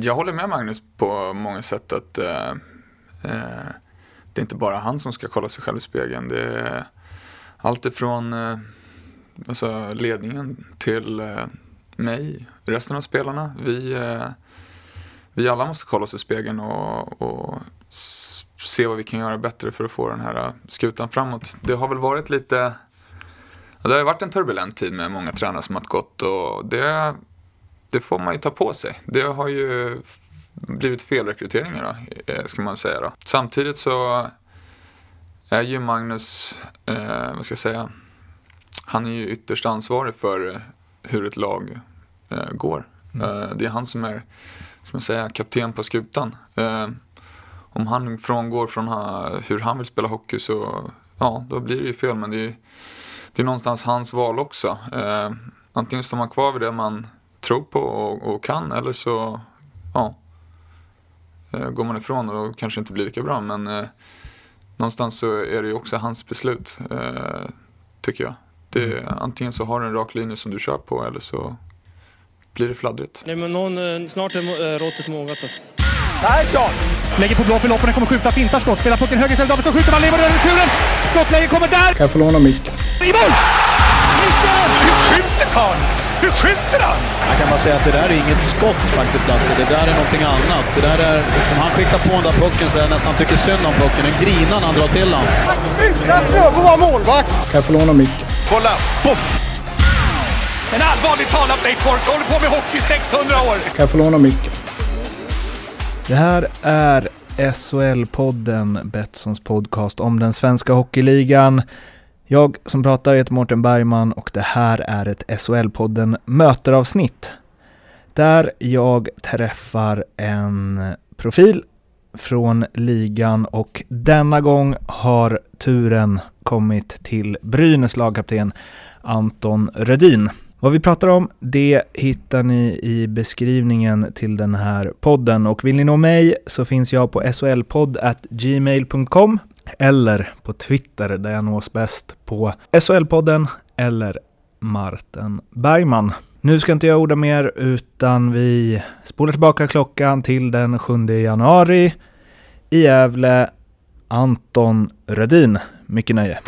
jag håller med Magnus på många sätt att eh, eh, det är inte bara han som ska kolla sig själv i spegeln. Det är allt ifrån eh, alltså ledningen till eh, mig, resten av spelarna. Vi, eh, vi alla måste kolla oss i spegeln och, och se vad vi kan göra bättre för att få den här eh, skutan framåt. Det har väl varit lite det har varit en turbulent tid med många tränare som har gått och det, det får man ju ta på sig. Det har ju blivit felrekryteringar då, eh, ska man säga då. Samtidigt så är ju Magnus, eh, vad ska jag säga, han är ju ytterst ansvarig för hur ett lag eh, går. Mm. Eh, det är han som är, som jag säger, kapten på skutan. Eh, om han frångår från hur han vill spela hockey så, ja, då blir det ju fel. Men det är, det är någonstans hans val också. Eh, antingen står man kvar vid det man tror på och, och kan eller så, ja, eh, går man ifrån och då kanske inte blir lika bra. Men eh, någonstans så är det ju också hans beslut, eh, tycker jag. Det, mm. antingen så har du en rak linje som du kör på eller så blir det fladdrigt. Nej, men någon, eh, snart är eh, råttet mogat alltså. Persson! Lägger på blå för loppen, kommer skjuta, fintar skott, spelar pucken höger istället, Davidsson skjuter, man lever över returen! Skottläge kommer där! Kan jag få låna micken? I mål! Hur skjuter karln? Hur skjuter han? Jag kan bara säga att det där är inget skott faktiskt, Lasse. Det där är någonting annat. Det där är liksom, han skickar på den där pucken så jag nästan tycker synd om pucken. Den grinar när han drar till den. Utan Fröbo var målvakt! Kan jag få låna micken? Kolla! Poff! En allvarligt talat Leif Boork håller på med hockey i 600 år! Kan jag få låna micken? Det här är SHL-podden, Betssons podcast om den svenska hockeyligan. Jag som pratar heter Mårten Bergman och det här är ett SHL-podden möteravsnitt. Där jag träffar en profil från ligan och denna gång har turen kommit till Brynäs lagkapten Anton Rödin. Vad vi pratar om, det hittar ni i beskrivningen till den här podden och vill ni nå mig så finns jag på solpodd.gmail.com eller på Twitter där jag nås bäst på SHL-podden eller Martin Bergman. Nu ska inte jag orda mer utan vi spolar tillbaka klockan till den 7 januari i Gävle. Anton Rödin. Mycket nöje.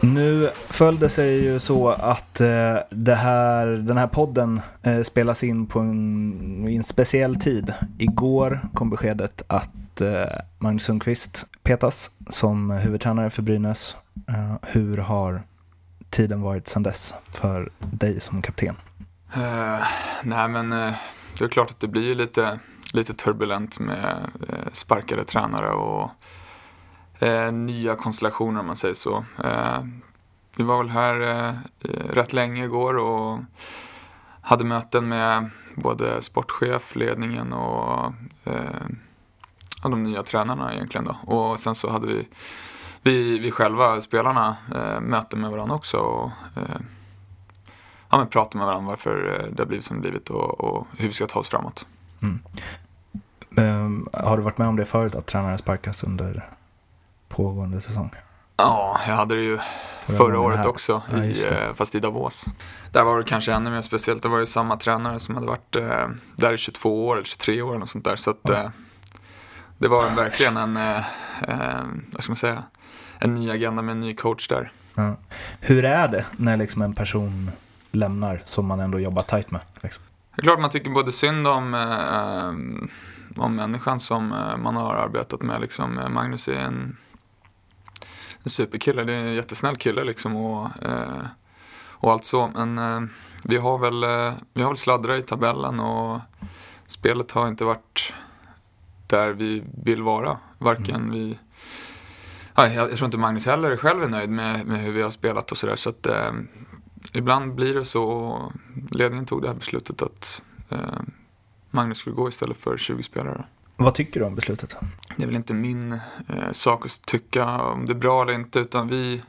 Nu föll det sig ju så att eh, det här, den här podden eh, spelas in på en, en speciell tid. Igår kom beskedet att eh, Magnus Sundqvist petas som huvudtränare för Brynäs. Eh, hur har tiden varit sedan dess för dig som kapten? Uh, nej men uh, det är klart att det blir lite, lite turbulent med uh, sparkade tränare och eh, nya konstellationer om man säger så. Eh, vi var väl här eh, rätt länge igår och hade möten med både sportchef, ledningen och eh, de nya tränarna egentligen då. Och sen så hade vi, vi, vi själva, spelarna, eh, möten med varandra också. Och, eh, ja, men prata med varandra varför eh, det har blivit som det blivit och, och hur vi ska ta oss framåt. Mm. Um, har du varit med om det förut, att tränare sparkas under pågående säsong? Ja, jag hade det ju förra året här. också, ja, i, eh, fast i Davos. Där var det kanske ännu mer speciellt. Det var ju samma tränare som hade varit eh, där i 22 år eller 23 år och sånt där. Så att, ja. eh, det var verkligen en, eh, eh, vad ska man säga, en ny agenda med en ny coach där. Ja. Hur är det när liksom en person lämnar som man ändå jobbar tajt med? Liksom? Det är klart man tycker både synd om, eh, om människan som man har arbetat med. Liksom. Magnus är en en superkille. Det är en jättesnäll kille liksom och, eh, och allt så. Men eh, vi, har väl, eh, vi har väl sladdrat i tabellen och spelet har inte varit där vi vill vara. Varken mm. vi... Ja, jag, jag, tror inte Magnus heller själv är nöjd med, med hur vi har spelat och sådär. Så att eh, ibland blir det så. Och ledningen tog det här beslutet att eh, Magnus skulle gå istället för 20 spelare. Vad tycker du om beslutet? Det är väl inte min eh, sak att tycka om det är bra eller inte utan vi,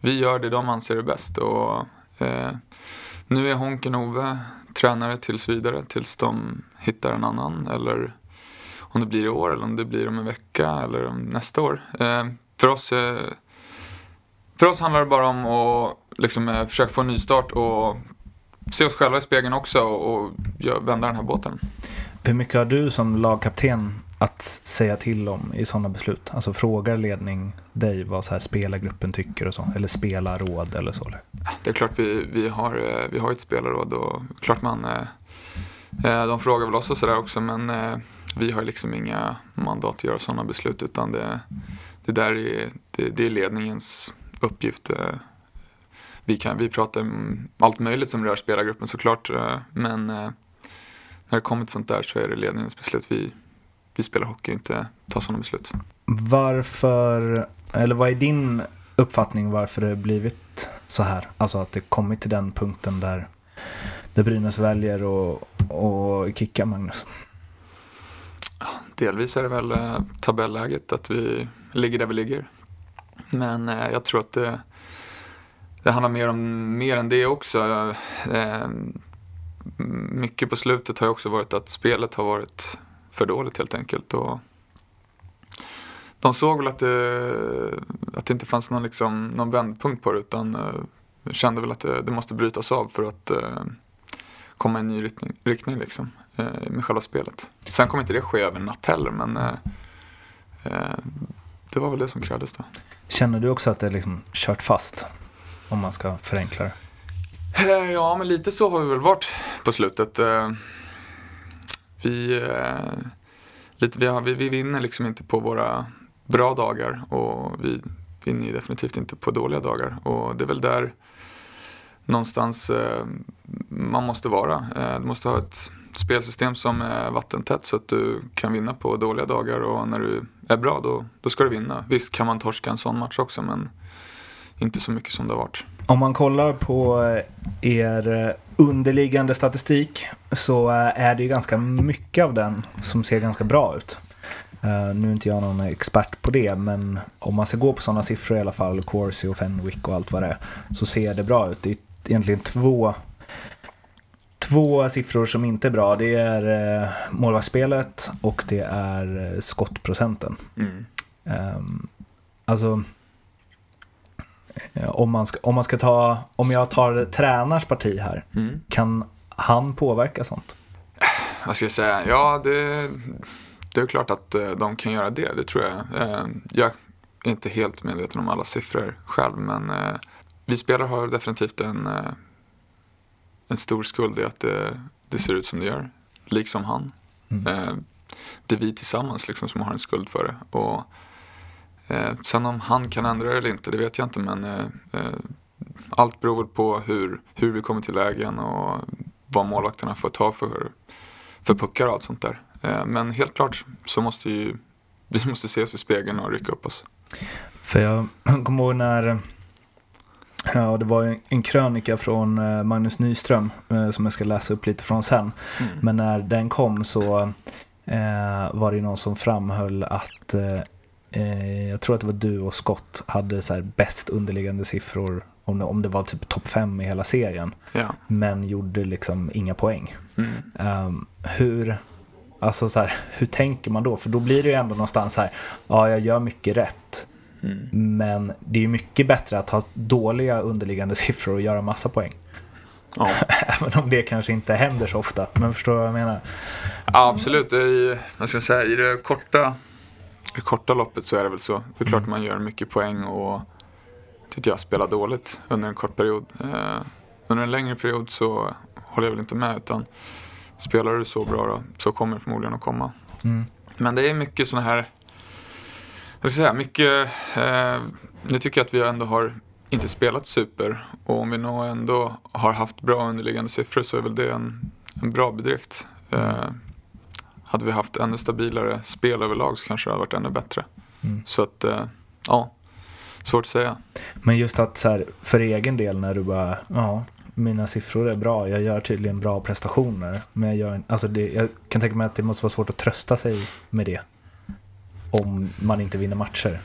vi gör det de anser är bäst. Och, eh, nu är Honken Ove tränare tills vidare tills de hittar en annan eller om det blir i år eller om det blir om en vecka eller om nästa år. Eh, för, oss, eh, för oss handlar det bara om att liksom, eh, försöka få en ny start och se oss själva i spegeln också och, och vända den här båten. Hur mycket har du som lagkapten att säga till om i sådana beslut? Alltså frågar ledning dig vad så här spelargruppen tycker och så? Eller spelarråd eller så? Det är klart vi, vi, har, eh, vi har ett spelarråd och klart man eh, eh, de frågar väl oss och sådär också men vi har liksom inga mandat att göra sådana beslut utan det, det där är, det, det är ledningens uppgift. Vi, kan, vi pratar om allt möjligt som rör spelargruppen såklart men när det kommer till sånt där så är det ledningens beslut. Vi, vi spelar hockey och inte tar sådana beslut. Varför, eller vad är din uppfattning varför det blivit så här? Alltså att det kommit till den punkten där, där Brynäs väljer att kicka Magnus? Delvis är det väl eh, tabelläget, att vi ligger där vi ligger. Men eh, jag tror att det, det handlar mer om mer än det också. Mycket på slutet har ju också varit att spelet har varit för dåligt helt enkelt. Och de såg väl att det, att det inte fanns någon, liksom, någon vändpunkt på det utan uh, kände väl att det, det, måste brytas av för att uh, komma i en ny riktning, riktning liksom, uh, med själva spelet. Sen kommer inte det ske över en natt heller men det var väl det som krävdes då. Känner du också att det är liksom kört fast? Om man ska förenkla det. Eh, ja, men lite så har vi väl varit på slutet. Eh, vi, eh, lite, vi, har, vi, vi vinner liksom inte på våra bra dagar och vi vinner ju definitivt inte på dåliga dagar. Och det är väl där någonstans man måste vara. Du måste ha ett spelsystem som är vattentätt så att du kan vinna på dåliga dagar och när du är bra då, då ska du vinna. Visst kan man torska en sån match också men inte så mycket som det har varit. Om man kollar på eh, er underliggande statistik så är det ju ganska mycket av den som ser ganska bra ut. Nu är inte jag någon expert på det, men om man ska gå på sådana siffror i alla fall, Corsi och Fenwick och allt vad det är, så ser det bra ut. Det är egentligen två, två siffror som inte är bra. Det är målvaktsspelet och det är skottprocenten. Mm. Um, alltså, om man, ska, om man ska ta, om jag tar tränars parti här, mm. kan han påverka sånt? Vad ska jag säga? Ja, det det är klart att eh, de kan göra det, det tror jag. Eh, jag är inte helt medveten om alla siffror själv, men eh, vi spelare har definitivt en, en stor skuld i att det, det ser ut som det gör, liksom han. Mm. Det är vi tillsammans liksom som har en skuld för det. Och, sen om han kan ändra det eller inte, det vet jag inte, men allt beror på hur, hur vi kommer till lägen och vad målvakterna får ta för, för puckar och allt sånt där. Eh, men helt klart så måste ju, vi måste se oss i spegeln och rycka upp oss. För jag kommer ihåg när Ja, det var en krönika från eh, Magnus Nyström eh, som jag ska läsa upp lite från sen. Mm. Men när den kom så eh, var det någon som framhöll att eh, jag tror att det var du och Scott hade så bäst underliggande siffror om det, om det var typ topp fem i hela serien. Ja. Men gjorde liksom inga poäng. Mm. Um, hur, Alltså så här, hur tänker man då? För då blir det ju ändå någonstans här, ja jag gör mycket rätt. Mm. Men det är ju mycket bättre att ha dåliga underliggande siffror och göra massa poäng. Ja. Även om det kanske inte händer så ofta. Men förstår du vad jag menar? Ja, absolut. I, vad ska jag säga, i det korta, det korta loppet så är det väl så. Det är klart mm. man gör mycket poäng och tycker jag spelar dåligt under en kort period. Eh, under en längre period så håller jag väl inte med. utan spelar du så bra då, så kommer det förmodligen att komma. Mm. Men det är mycket sådana här, jag ska säga, mycket, eh, nu tycker jag att vi ändå har inte spelat super och om vi nog ändå har haft bra underliggande siffror så är väl det en, en bra bedrift. Eh, hade vi haft ännu stabilare spel överlag så kanske det hade varit ännu bättre. Mm. Så att, eh, ja, svårt att säga. Men just att så här, för egen del när du bara, ja, mina siffror är bra, jag gör tydligen bra prestationer. Men jag, gör, alltså det, jag kan tänka mig att det måste vara svårt att trösta sig med det. Om man inte vinner matcher.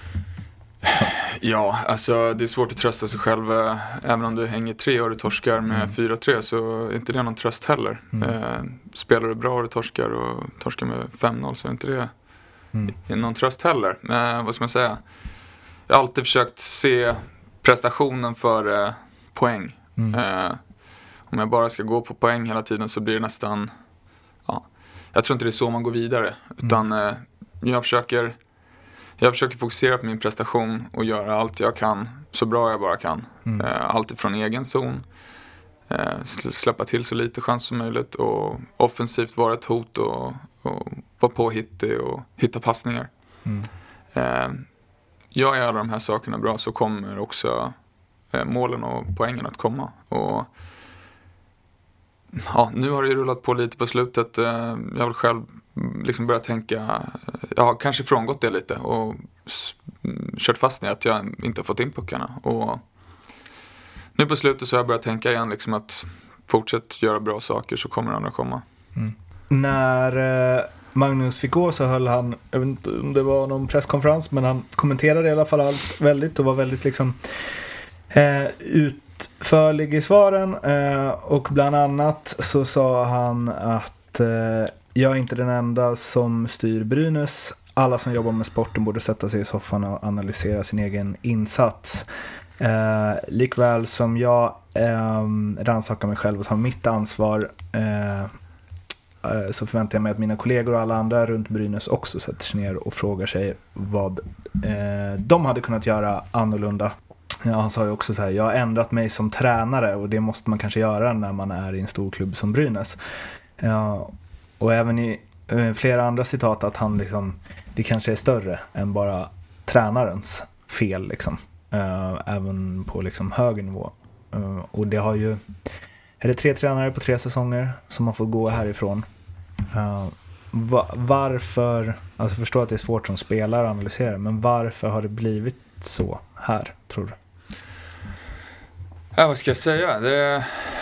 Så. Ja, alltså det är svårt att trösta sig själv. Eh, även om du hänger tre och du torskar med mm. 4-3 så är inte det någon tröst heller. Mm. Eh, spelar du bra och du torskar och torskar med 5-0 så är inte det mm. någon tröst heller. Men vad ska man säga? Jag har alltid försökt se prestationen före poäng. Mm. Eh, om jag bara ska gå på poäng hela tiden så blir det nästan, ja, jag tror inte det är så man går vidare. Utan eh, jag, försöker, jag försöker fokusera på min prestation och göra allt jag kan så bra jag bara kan. Eh, allt ifrån egen zon, eh, sl- släppa till så lite chans som möjligt och offensivt vara ett hot och, och vara påhittig och hitta passningar. Eh, gör jag alla de här sakerna bra så kommer också målen och poängen att komma. Och, ja, nu har det ju rullat på lite på slutet. Jag har väl själv mm, liksom börjat tänka, jag har kanske frångått det lite och mm, kört fast i att jag inte har fått in puckarna. Och nu på slutet så har jag börjat tänka igen liksom att fortsätt göra bra saker så kommer det andra komma. Mm. När eh, Magnus fick gå så höll han, jag vet inte om det var någon presskonferens, men han kommenterade i alla fall allt väldigt och var väldigt liksom eh, utförlig i svaren. Eh, och bland annat så sa han att eh, jag är inte den enda som styr Brynäs. Alla som jobbar med sporten borde sätta sig i soffan och analysera sin egen insats. Eh, likväl som jag eh, rannsakar mig själv och tar mitt ansvar eh, eh, så förväntar jag mig att mina kollegor och alla andra runt Brynäs också sätter sig ner och frågar sig vad eh, de hade kunnat göra annorlunda. Ja, han sa ju också så här, jag har ändrat mig som tränare och det måste man kanske göra när man är i en stor klubb som Brynäs. Ja, och även i eh, flera andra citat att han liksom, det kanske är större än bara tränarens fel liksom. Eh, även på liksom hög nivå. Eh, och det har ju, är det tre tränare på tre säsonger som har fått gå härifrån. Varför, alltså jag förstår att det är svårt som spelare att analysera, men varför har det blivit så här, tror du? Ja, vad ska jag säga? Det,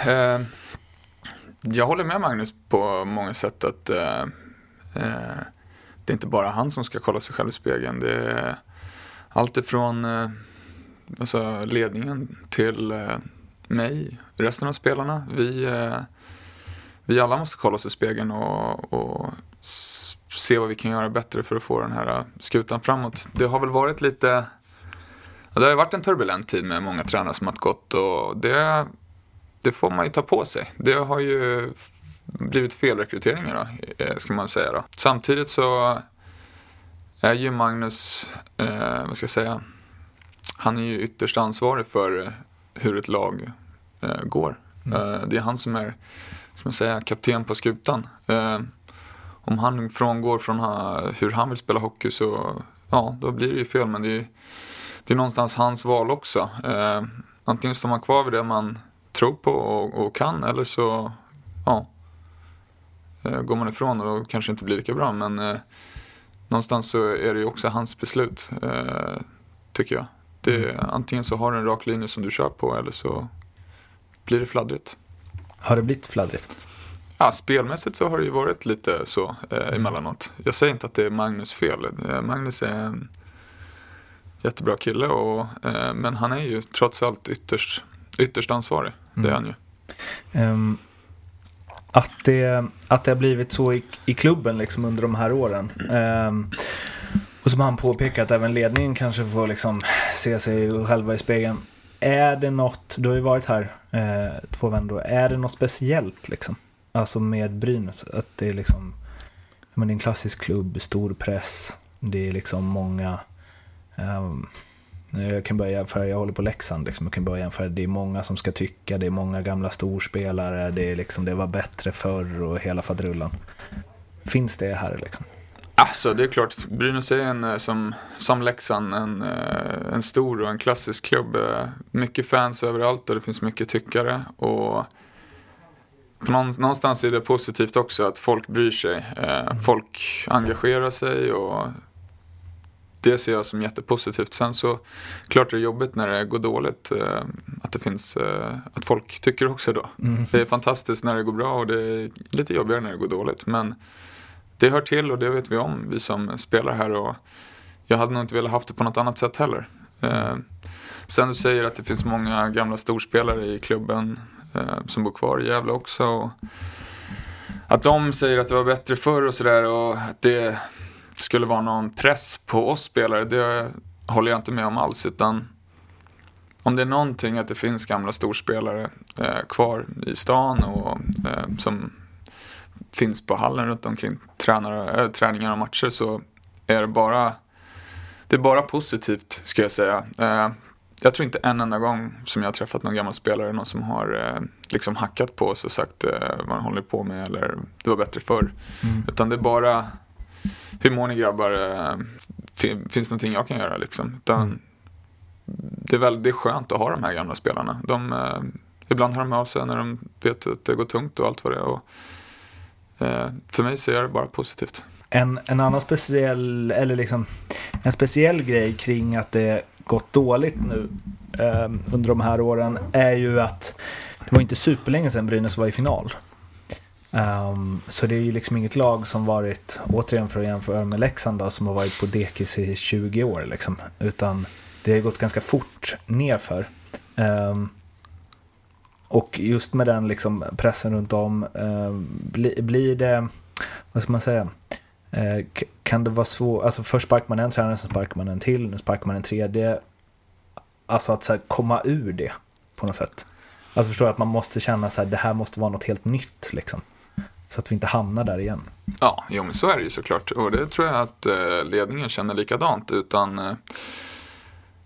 eh, jag håller med Magnus på många sätt att eh, eh, det är inte bara han som ska kolla sig själv i spegeln. Det är allt ifrån eh, alltså ledningen till eh, mig, resten av spelarna. Vi, eh, vi alla måste kolla oss i spegeln och, och se vad vi kan göra bättre för att få den här eh, skutan framåt. Det har väl varit lite det har ju varit en turbulent tid med många tränare som har gått och det, det får man ju ta på sig. Det har ju blivit felrekryteringar då, eh, ska man säga då. Samtidigt så är ju Magnus, eh, vad ska jag säga, han är ju ytterst ansvarig för eh, hur ett lag eh, går. Eh, det är han som är, som jag säga, kapten på skutan. Eh, om han frångår från ha, hur han vill spela hockey så, ja, då blir det ju fel. Men det är det är någonstans hans val också. Antingen står man kvar vid det man tror på och, och kan eller så ja, eh, går man ifrån och kanske inte blir lika bra. Men eh, någonstans så är det ju också hans beslut, eh, tycker jag. Det, Antingen så har du en rak linje som du kör på eller så blir det fladdrigt. Har det blivit fladdrigt? Ja, spelmässigt så har det ju varit lite så eh, emellanåt. Jag säger inte att det är Magnus fel. Eh, Magnus är en jättebra kille, och, eh, men han är ju trots allt ytterst, ytterst ansvarig. Det är han ju. Um, att, det, att det har blivit så i, i klubben liksom under de här åren. Um, och som han påpekar att även ledningen kanske får liksom se sig själva i spegeln. Är det något, du har ju varit här eh, två vändor, är det något speciellt liksom? Alltså med Brynäs, att det är liksom, men det är en klassisk klubb, stor press, det är liksom många, ehm, Eh, jag kan börja jämföra, jag håller på Leksand, liksom. jag kan börja jämföra, det är många som ska tycka, det är många gamla storspelare, det, är liksom, det var bättre förr och hela faderullan. Finns det här liksom? Alltså det är klart, Brynäs är en, eh, som, som Leksand en, eh, en stor och en klassisk klubb. Mycket fans överallt och det finns mycket tyckare. Och någonstans är det positivt också att folk bryr sig. Folk engagerar sig och det ser jag som jättepositivt. Sen så klart det är jobbigt när det går dåligt. eh, Att det finns, eh, att folk tycker också då. Det är fantastiskt när det går bra och det är lite jobbigare när det går dåligt. Men det hör till och det vet vi om, vi som spelar här. Och jag hade nog inte velat haft det på något annat sätt heller. Eh, sen du säger att det finns många gamla storspelare i klubben som bor kvar i Gävle också. Och att de säger att det var bättre förr och sådär och att det skulle vara någon press på oss spelare, det håller jag inte med om alls. Utan om det är någonting att det finns gamla storspelare eh, kvar i stan och eh, som finns på hallen runt omkring tränare, äh, träningar och matcher så är det bara det är bara positivt ska jag säga. Eh, jag tror inte en enda gång som jag har träffat någon gammal spelare, någon som har eh, liksom hackat på oss och sagt eh, vad han håller på med eller det var bättre förr. Mm. Utan det är bara, hur mår ni grabbar? Eh, finns det någonting jag kan göra liksom? Utan, mm. det, är väl, det är skönt att ha de här gamla spelarna. De, eh, ibland hör de av sig när de vet att det går tungt och allt vad det är. Och, eh, för mig så är det bara positivt. En, en annan speciell, eller liksom en speciell grej kring att det gått dåligt nu eh, under de här åren är ju att det var inte superlänge sedan Brynäs var i final. Um, så det är ju liksom inget lag som varit, återigen för att jämföra med Leksand då, som har varit på dekis i 20 år liksom. Utan det har gått ganska fort nerför. Um, och just med den liksom pressen runt om, um, bli, blir det, vad ska man säga, uh, kan det vara svårt, alltså först sparkar man en tränare, sen sparkar man en till, nu sparkar man en tredje. Alltså att så här, komma ur det på något sätt. Alltså förstår jag att man måste känna så här, det här måste vara något helt nytt liksom. Så att vi inte hamnar där igen. Ja, jo, men så är det ju såklart. Och det tror jag att eh, ledningen känner likadant. Utan eh,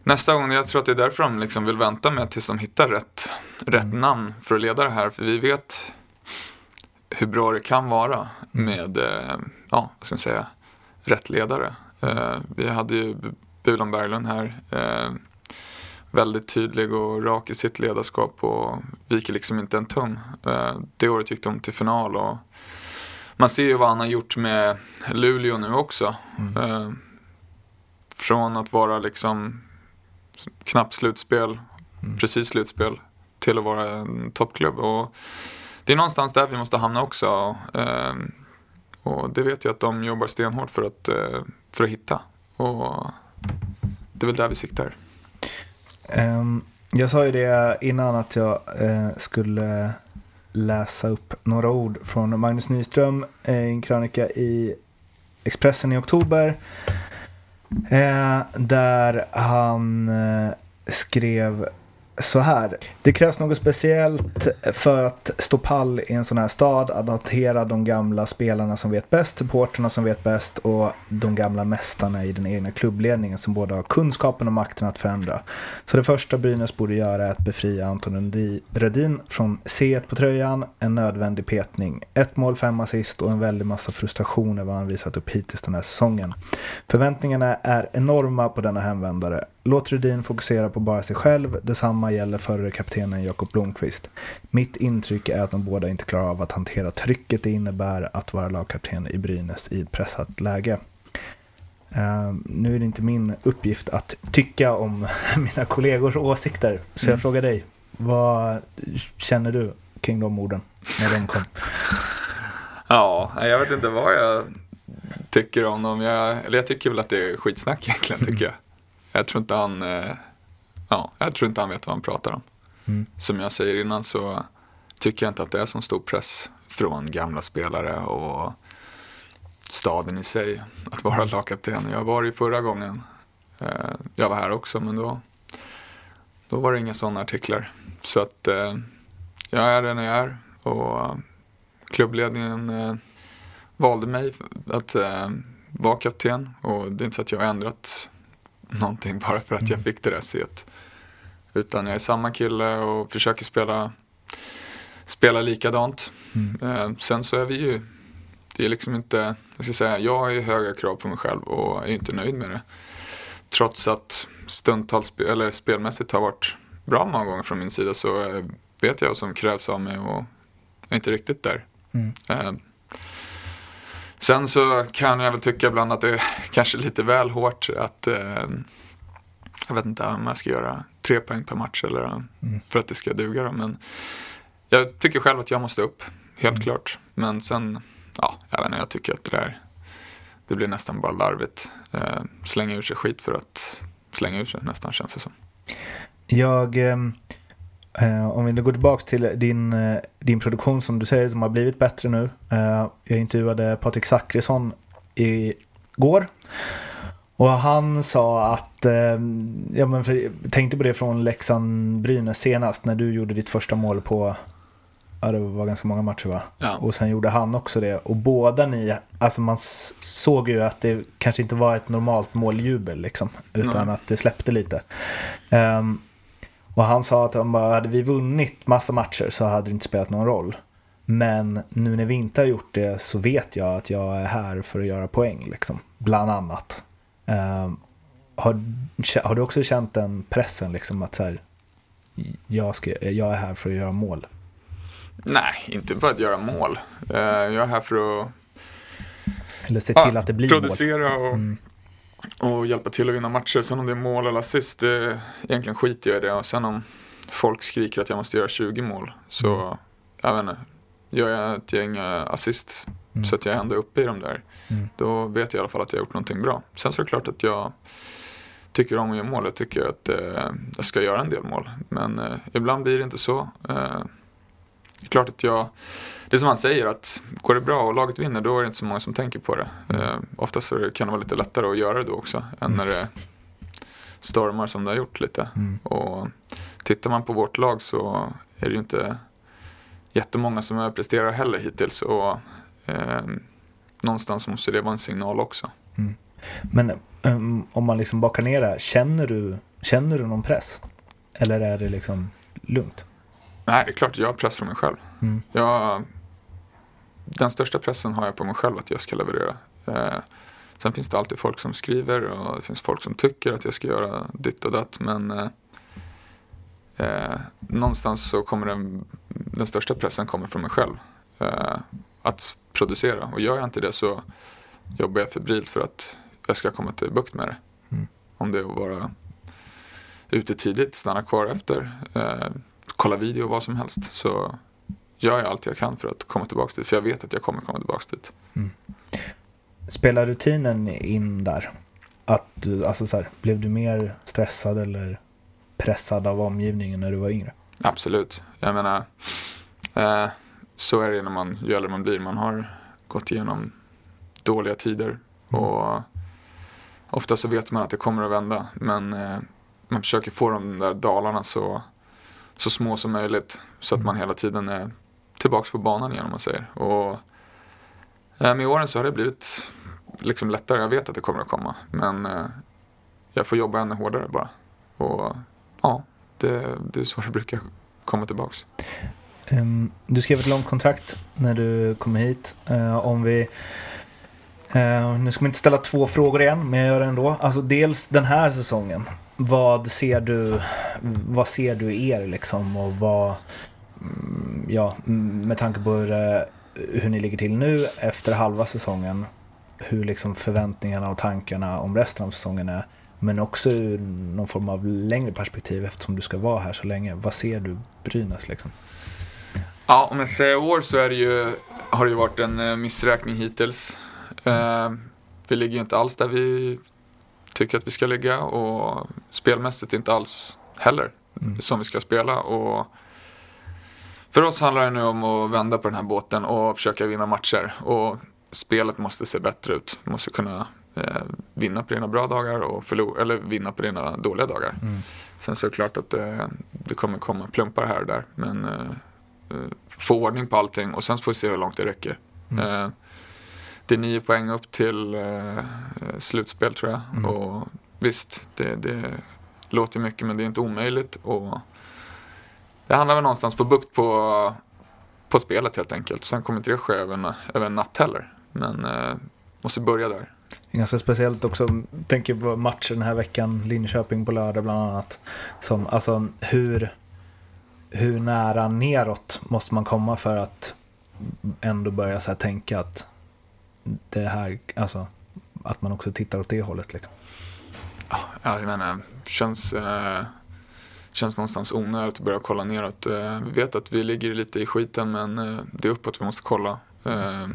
nästa gång, jag tror att det är därför de liksom vill vänta med tills de hittar rätt, rätt mm. namn för att leda det här. För vi vet hur bra det kan vara mm. med, eh, ja, vad ska man säga, rätt ledare. Vi hade ju Bulan Berglund här. Väldigt tydlig och rak i sitt ledarskap och viker liksom inte en tum. Det året gick de till final och man ser ju vad han har gjort med Luleå nu också. Mm. Eh, från att vara liksom knappt slutspel, mm. precis slutspel, till att vara en toppklubb. Och det är någonstans där vi måste hamna också. Eh, och det vet jag att de jobbar stenhårt för att, för att hitta. Och det är väl där vi siktar. Um, jag sa ju det innan att jag uh, skulle läsa upp några ord från Magnus Nyström eh, i en krönika i Expressen i oktober. Eh, där han eh, skrev så här. Det krävs något speciellt för att stå pall i en sån här stad, att hantera de gamla spelarna som vet bäst, supporterna som vet bäst och de gamla mästarna i den egna klubbledningen som både har kunskapen och makten att förändra. Så det första Brynäs borde göra är att befria Anton Rödin från C1 på tröjan, en nödvändig petning. Ett mål, fem assist och en väldig massa frustration över vad han visat upp hittills den här säsongen. Förväntningarna är enorma på denna hemvändare. Låt Rudin fokusera på bara sig själv. Detsamma gäller förre kaptenen Jakob Blomqvist. Mitt intryck är att de båda inte klarar av att hantera trycket det innebär att vara lagkapten i Brynäs i ett pressat läge. Uh, nu är det inte min uppgift att tycka om mina kollegors åsikter, så jag mm. frågar dig. Vad känner du kring de orden när de kom? Ja, jag vet inte vad jag tycker om dem. Jag, eller jag tycker väl att det är skitsnack egentligen, tycker jag. Jag tror inte han, eh, ja, jag tror inte han vet vad han pratar om. Mm. Som jag säger innan så tycker jag inte att det är så stor press från gamla spelare och staden i sig att vara lagkapten. Jag var det förra gången. Eh, jag var här också men då, då var det inga sådana artiklar. Så att eh, jag är den jag är och klubbledningen valde mig att vara kapten och det är inte så att jag har ändrat någonting bara för att jag mm. fick det där set. Utan jag är samma kille och försöker spela, spela likadant. Mm. Eh, sen så är vi ju, det är liksom inte, jag ska säga, jag har ju höga krav på mig själv och är inte nöjd med det. Trots att stundtals, eller spelmässigt har varit bra många gånger från min sida så eh, vet jag vad som krävs av mig och är inte riktigt där. Mm. Sen så kan jag väl tycka ibland att det är kanske lite väl hårt att eh, jag vet inte om jag ska göra tre poäng per match eller mm. för att det ska duga då. Men jag tycker själv att jag måste upp, helt mm. klart. Men sen, ja, jag vet inte, jag tycker att det där, det blir nästan bara larvigt. Eh, slänga ur sig skit för att slänga ur sig nästan känns det som. Jag, Eh, om vi nu går tillbaka till din, eh, din produktion som du säger som har blivit bättre nu. Eh, jag intervjuade Patrik Zackrisson igår. Och han sa att, eh, ja men för, jag tänkte på det från Leksand-Brynäs senast när du gjorde ditt första mål på, ja det var ganska många matcher va? Ja. Och sen gjorde han också det. Och båda ni, alltså man såg ju att det kanske inte var ett normalt måljubel liksom. Utan Nej. att det släppte lite. Ehm, och han sa att om bara, hade vi vunnit massa matcher så hade det inte spelat någon roll. Men nu när vi inte har gjort det så vet jag att jag är här för att göra poäng, liksom. Bland annat. Ehm, har, har du också känt den pressen, liksom att så här, jag, ska, jag är här för att göra mål? Nej, inte bara att göra mål. Eh, jag är här för att Eller se ja, till att det blir mål? producera och, och hjälpa till att vinna matcher. Sen om det är mål eller assist, det, egentligen skiter jag i det. Och sen om folk skriker att jag måste göra 20 mål, så jag vet inte, gör jag ett gäng eh, assist så att jag är ändå uppe i de där, då vet jag i alla fall att jag har gjort någonting bra. Sen så är det klart att jag tycker om att göra mål. Jag tycker att eh, jag ska göra en del mål. Men eh, ibland blir det inte så. Eh, det är klart att jag, det är som han säger att går det bra och laget vinner då är det inte så många som tänker på det. Eh, oftast kan det vara lite lättare att göra det då också än när det stormar som det har gjort lite. Och tittar man på vårt lag så är det ju inte jättemånga som överpresterar heller hittills. Och eh, någonstans måste det vara en signal också. Men ehm, om man liksom bakar ner det, känner du, känner du någon press? Eller är det liksom lugnt? Nej, det är klart jag har press från mig själv. Mm. Jag, den största pressen har jag på mig själv att jag ska leverera. Eh, sen finns det alltid folk som skriver och det finns folk som tycker att jag ska göra ditt och datt. Men eh, eh, någonstans så kommer den, den största pressen kommer från mig själv. Eh, att producera. Och gör jag inte det så jobbar jag febrilt för att jag ska komma till bukt med det. Om det är att vara ute tidigt, stanna kvar efter, eh, kolla video vad som helst. Så gör jag allt jag kan för att komma tillbaka dit. För jag vet att jag kommer komma tillbaka dit. Spelar rutinen in där? Att du, alltså så här, blev du mer stressad eller pressad av omgivningen när du var yngre? Absolut. Jag menar, eh, så är det när man, ju äldre man blir. Man har gått igenom dåliga tider. Och ofta så vet man att det kommer att vända. Men eh, man försöker få de där dalarna så, så små som möjligt. Så att man hela tiden är tillbaka på banan igen om man säger. Och eh, med åren så har det blivit liksom lättare. Jag vet att det kommer att komma. Men eh, jag får jobba ännu hårdare bara. Och ja, det, det är så det brukar komma tillbaks. Um, du skrev ett långt kontrakt när du kom hit. Uh, om vi... Uh, nu ska man inte ställa två frågor igen, men jag gör det ändå. Alltså dels den här säsongen. Vad ser du, vad ser du er liksom? Och vad... mm, Ja, mm, med tanke på hur, hur ni ligger till nu efter halva säsongen. Hur liksom förväntningarna och tankarna om resten av säsongen är. Men också ur någon form av längre perspektiv eftersom du ska vara här så länge. Vad ser du Brynäs liksom? Ja, om jag säger år så är det ju, har det ju varit en eh, missräkning hittills. Eh, vi ligger ju inte alls där vi tycker att vi ska ligga och spelmässigt inte alls heller som vi ska spela. Och för oss handlar det nu om att vända på den här båten och försöka vinna matcher. Och spelet måste se bättre ut. Du måste kunna eh, vinna på dina bra dagar och förlora, eller vinna på dina dåliga dagar. Sen så är det klart att eh, det kommer komma plumpar här och där. Men eh, eh, få ordning på allting och sen får vi se hur långt det räcker. Eh, det är nio poäng upp till eh, eh, slutspel tror jag. Och visst, det, det låter mycket men det är inte omöjligt. Och det handlar väl någonstans om att få bukt på, på spelet helt enkelt. Sen kommer inte det ske över en, över en natt heller. Men eh, måste börja där. Det är ganska speciellt också, tänker på matcher den här veckan, Linköping på lördag bland annat. Som, alltså hur, hur nära neråt måste man komma för att ändå börja så tänka att det här, alltså att man också tittar åt det hållet liksom. Ja, jag menar, känns, eh, känns någonstans onödigt att börja kolla neråt. Eh, vi vet att vi ligger lite i skiten men eh, det är uppåt vi måste kolla. Eh,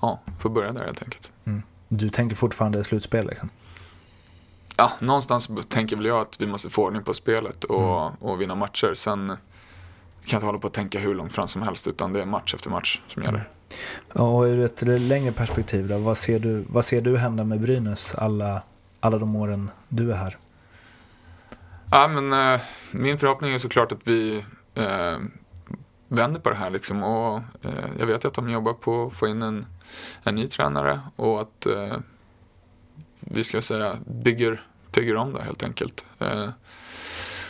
ja, får börja där helt enkelt. Du tänker fortfarande slutspel liksom. Ja, någonstans tänker väl jag att vi måste få ordning på spelet och, och vinna matcher. Sen kan jag inte hålla på att tänka hur långt fram som helst utan det är match efter match som gäller. Och ur ett längre perspektiv då, vad ser du, vad ser du hända med Brynäs alla, alla de åren du är här? Ja, men, eh, min förhoppning är såklart att vi eh, vänder på det här. Liksom. Och, eh, jag vet att de jobbar på att få in en, en ny tränare och att eh, vi ska säga bygger, bygger om det helt enkelt. Eh,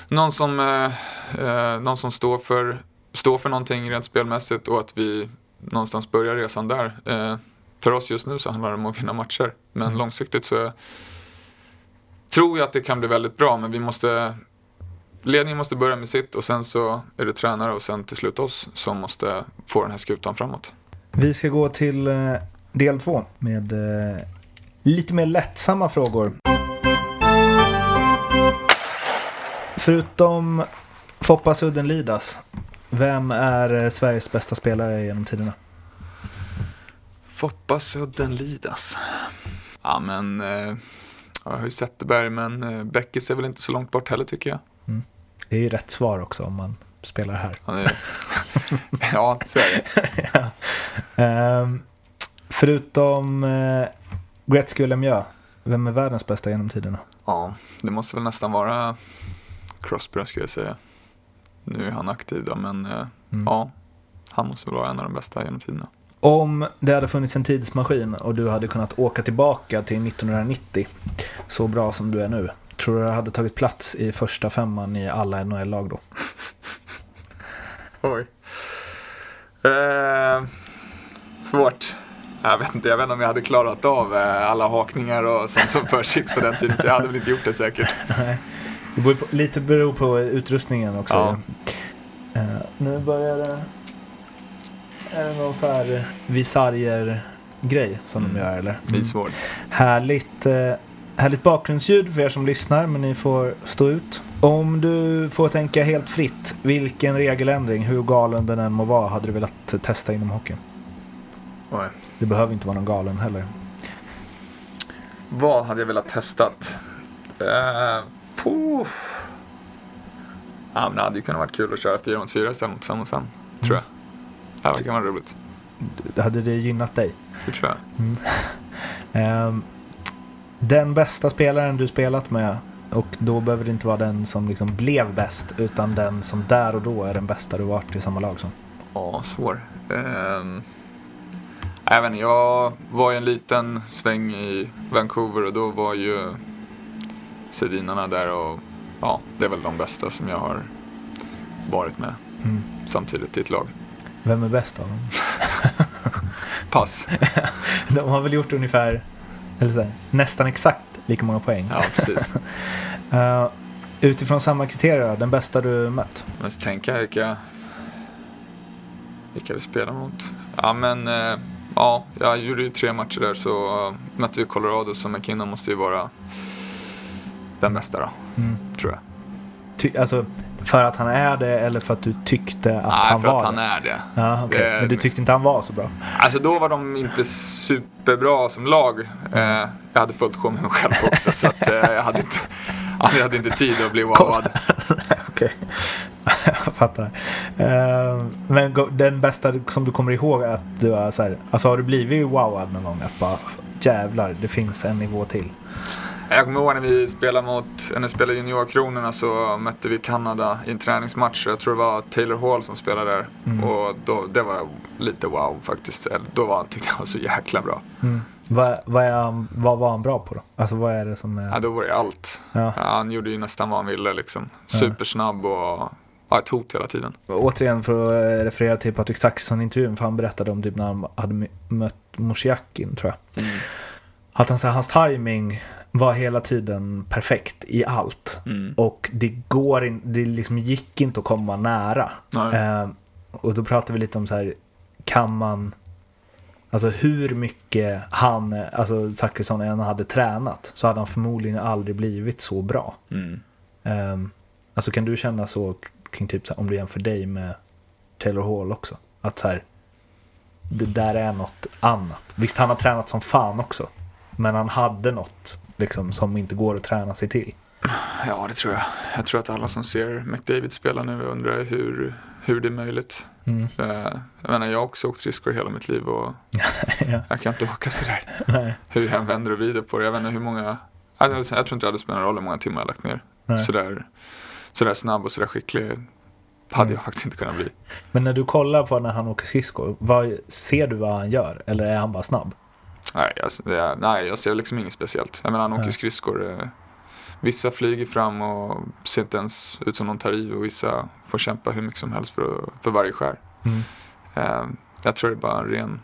någon som, eh, eh, någon som står, för, står för någonting rent spelmässigt och att vi någonstans börjar resan där. Eh, för oss just nu så handlar det om att vinna matcher. Men Mm. långsiktigt så tror jag att det kan bli väldigt bra. Men vi måste, ledningen måste börja med sitt och sen så är det tränare och sen till slut oss som måste få den här skutan framåt. Vi ska gå till eh, del två med eh, lite mer lättsamma frågor. Förutom Foppa Sudden Lidas, vem är eh, Sveriges bästa spelare genom tiderna? Foppa Sudden Lidas. Ja men, eh, jag har ju Zetterberg men eh, Bäckis är väl inte så långt bort heller tycker jag. Det är ju rätt svar också om man spelar här. Han är, ja, så är det. Ehm, förutom eh, Gretzky och Lemieux, vem är världens bästa genom tiderna? Ja, det måste väl nästan vara Crosby skulle jag säga. Nu är han aktiv då, men eh, Mm. ja, han måste väl vara en av de bästa genom tiderna. Om det hade funnits en tidsmaskin och du hade kunnat åka tillbaka till 1990, så bra som du är nu, tror du du hade tagit plats i första femman i alla NHL-lag då? Oj. Eh, svårt. Jag vet, inte, jag vet inte om jag hade klarat av eh, alla hakningar och sånt som försiggick på den tiden, så jag hade väl inte gjort det säkert. Det beror på, lite beror på utrustningen också. Ja. Eh, nu börjar det... Är det någon så här visarjer-grej som de gör eller? Är svårt. Härligt, eh, härligt bakgrundsljud för er som lyssnar, men ni får stå ut. Om du får tänka helt fritt, vilken regeländring, hur galen den än må vara, hade du velat testa inom hockeyn? Oj. Det behöver inte vara någon galen heller. Vad hade jag velat testat? Eh, puh. Ja, men det hade ju kunnat varit kul att köra 4 mot 4 istället mot 5 mot 5. Tror jag. Det här kan vara roligt. Hade det gynnat dig? Det tror jag. Ehm, den bästa spelaren du spelat med, och då behöver det inte vara den som liksom blev bäst, utan den som där och då är den bästa du varit i samma lag som. Ja, svår. Um, även jag var ju en liten sväng i Vancouver och då var ju Sedinarna där och ja, det är väl de bästa som jag har varit med Mm. samtidigt i ett lag. Vem är bäst av dem? Pass. De har väl gjort ungefär, eller så här, nästan exakt lika många poäng. Ja, precis. Eh, utifrån samma kriterier, den bästa du mött? Men så tänker jag vilka, vilka vi spelar mot. Ja, men eh, ja, jag gjorde ju tre matcher där så uh, mötte vi Colorado så McKinnon måste ju vara den bästa då, Mm. tror jag. Ty, alltså, för att han är det eller för att du tyckte att Nej, han för var att han det? är det. Ja. Det- Men du tyckte inte han var så bra? Alltså då var de inte superbra som lag. Eh, jag hade fullt sjå med mig själv också så att, eh, jag, hade inte, jag hade inte tid att bli wowad. Okej, jag fattar. Eh, men den bästa som du kommer ihåg är att du har så här, alltså har du blivit wowad någon gång? Att bara jävlar, det finns en nivå till. Jag kommer ihåg när vi spelade mot, när vi spelade juniorkronorna så mötte vi Kanada i en träningsmatch. Jag tror det var Taylor Hall som spelade där. Och då, det var lite wow faktiskt. Då var, tyckte jag var så jäkla bra. Vad, vad, är vad var han bra på då? Alltså vad är det som är... Ja, då var det allt. Ja. Ja, han gjorde ju nästan vad han ville liksom. Supersnabb och ja, ett hot hela tiden. Återigen för att eh, referera till Patrik Zackrisson-intervjun, för han berättade om typ när han hade mött Moshiakin, tror jag. Att han, så här, hans timing var hela tiden perfekt i allt. Mm. Och det går in, det liksom gick inte att komma nära. Eh, och då pratar vi lite om så här, kan man, alltså hur mycket han, alltså Zachrisson än hade tränat, så hade han förmodligen aldrig blivit så bra. Mm. Um, alltså kan du känna så kring typ så här, om du jämför dig med Taylor Hall också? Att så här, det där är något annat. Visst, han har tränat som fan också. Men han hade något liksom, som inte går att träna sig till. Ja, det tror jag. Jag tror att alla som ser McDavid spela nu undrar hur, hur det är möjligt. Mm. Eh, jag menar, jag har också åkt skridskor hela mitt liv och Ja. jag kan inte åka sådär. Nej. Hur jag än vänder och vrider på det. Jag vet inte hur många, alltså, jag tror inte det hade spelat någon roll hur många timmar jag lagt ner. Nej. Sådär, sådär snabb och sådär skicklig hade Mm. jag faktiskt inte kunnat bli. Men när du kollar på när han åker skridskor, vad, ser du vad han gör? Eller är han bara snabb? Nej, jag, nej, jag ser liksom inget speciellt. Jag menar, han åker Nej. skridskor. Eh, vissa flyger fram och ser inte ens ut som de tar i och vissa får kämpa hur mycket som helst för, för varje skär. Mm. Eh, jag tror det är bara en ren...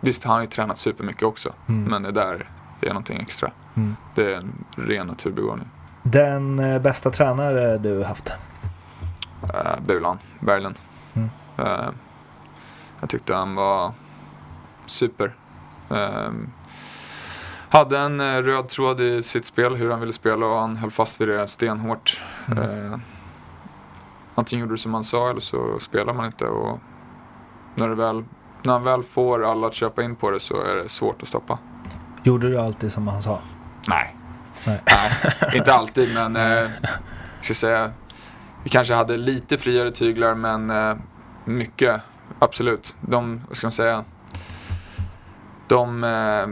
Visst, han har ju tränat supermycket också, Mm. men det där är någonting extra. Mm. Det är en ren naturbegåvning. Den eh, bästa tränare du haft? Bulan, Berglund. Eh, jag tyckte han var super. Eh, hade en eh, röd tråd i sitt spel, hur han ville spela och han höll fast vid det stenhårt. Mm. Eh, antingen gjorde du som han sa eller så spelar man inte. Och när, det väl, när han väl får alla att köpa in på det så är det svårt att stoppa. Gjorde du alltid som han sa? Nej. Nej. Nej, inte alltid men eh, jag ska säga vi kanske hade lite friare tyglar men eh, mycket, absolut. De, vad ska man säga, de eh,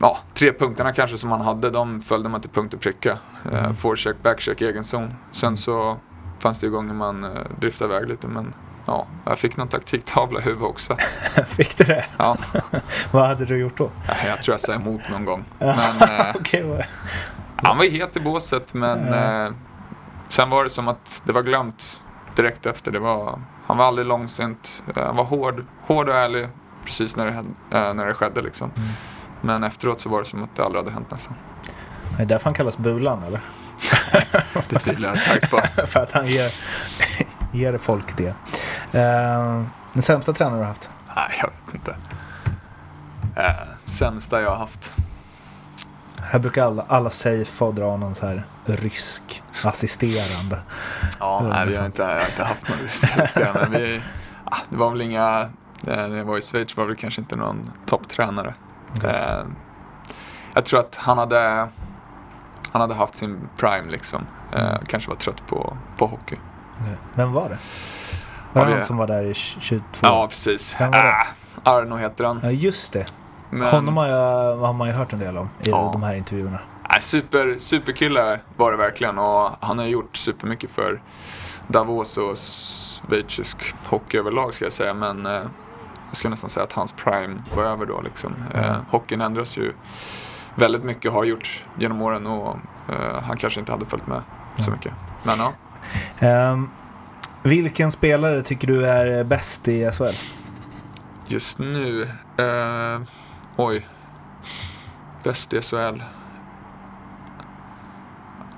ja, tre punkterna kanske som han hade, de följde man till punkt och pricka. Eh, Mm. forecheck, backcheck, egen zon. Sen så fanns det ju gånger man eh, driftade iväg lite men ja, jag fick någon taktiktavla i huvudet också. Fick du det? Ja, Vad hade du gjort då? jag tror jag sa emot någon gång. Men, Okej, vad- Han var het i båset men eh, sen var det som att det var glömt direkt efter. Det var, han var aldrig långsint. Han var hård, hård och ärlig precis när det, eh, när det skedde liksom. Mm. Men efteråt så var det som att det aldrig hade hänt nästan. är det därför han kallas Bulan eller? Det tvivlar jag starkt på. För att han ger, ger folk det. Eh, den sämsta tränare du har haft? Nej, jag vet inte. Eh, sämsta jag har haft. Här brukar alla, alla safe dra någon så här rysk assisterande. Ja, är nej, vi har inte, jag har inte haft någon ryska men vi, ah, Det var väl inga, när jag var i Schweiz var det kanske inte någon topptränare. Eh, jag tror att han hade, han hade haft sin prime liksom. Eh, Mm. kanske var trött på, på hockey. Okej. Vem var det? Var det han som var där i 22? Ja, precis. Vem var det? Ah, Arno heter han. Ja, just det. Men, Honom har, jag, har man ju hört en del om i Ja. de här intervjuerna. Nej, super, superkille var det verkligen och han har gjort supermycket för Davos och schweizisk hockey överlag ska jag säga. Men eh, jag skulle nästan säga att hans prime var över då liksom. Eh, Mm. hockeyn ändras ju väldigt mycket, har gjort genom åren och eh, han kanske inte hade följt med så mycket. Men ja, Ehm, vilken spelare tycker du är bäst i SHL? just nu, eh, oj, bäst i SHL.